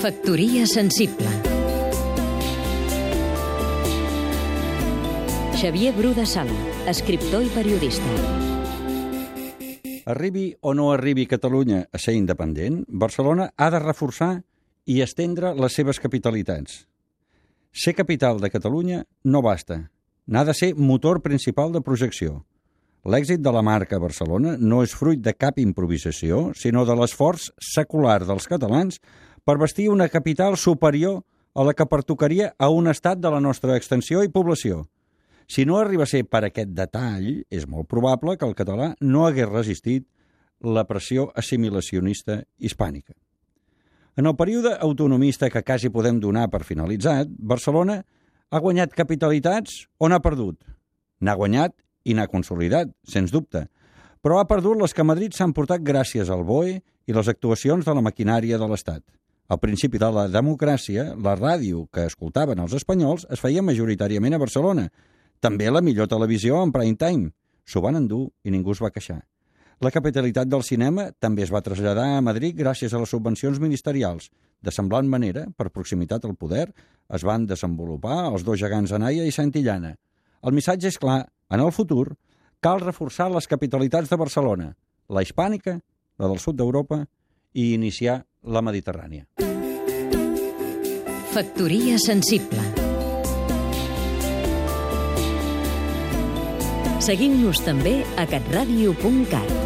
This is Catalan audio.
Factoria sensible Xavier Bru de Sala, escriptor i periodista. Arribi o no arribi Catalunya a ser independent, Barcelona ha de reforçar i estendre les seves capitalitats. Ser capital de Catalunya no basta. N'ha de ser motor principal de projecció. L'èxit de la marca Barcelona no és fruit de cap improvisació, sinó de l'esforç secular dels catalans per vestir una capital superior a la que pertocaria a un estat de la nostra extensió i població. Si no arriba a ser per aquest detall, és molt probable que el català no hagués resistit la pressió assimilacionista hispànica. En el període autonomista que quasi podem donar per finalitzat, Barcelona ha guanyat capitalitats o n'ha perdut? N'ha guanyat i n'ha consolidat, sens dubte, però ha perdut les que a Madrid s'han portat gràcies al BOE i les actuacions de la maquinària de l'Estat. Al principi de la democràcia, la ràdio que escoltaven els espanyols es feia majoritàriament a Barcelona. També la millor televisió en prime time. S'ho van endur i ningú es va queixar. La capitalitat del cinema també es va traslladar a Madrid gràcies a les subvencions ministerials. De semblant manera, per proximitat al poder, es van desenvolupar els dos gegants Anaya i Santillana. El missatge és clar, en el futur cal reforçar les capitalitats de Barcelona, la hispànica, la del sud d'Europa i iniciar la mediterrània. Factoria sensible Seguim-nos també a catradio.cat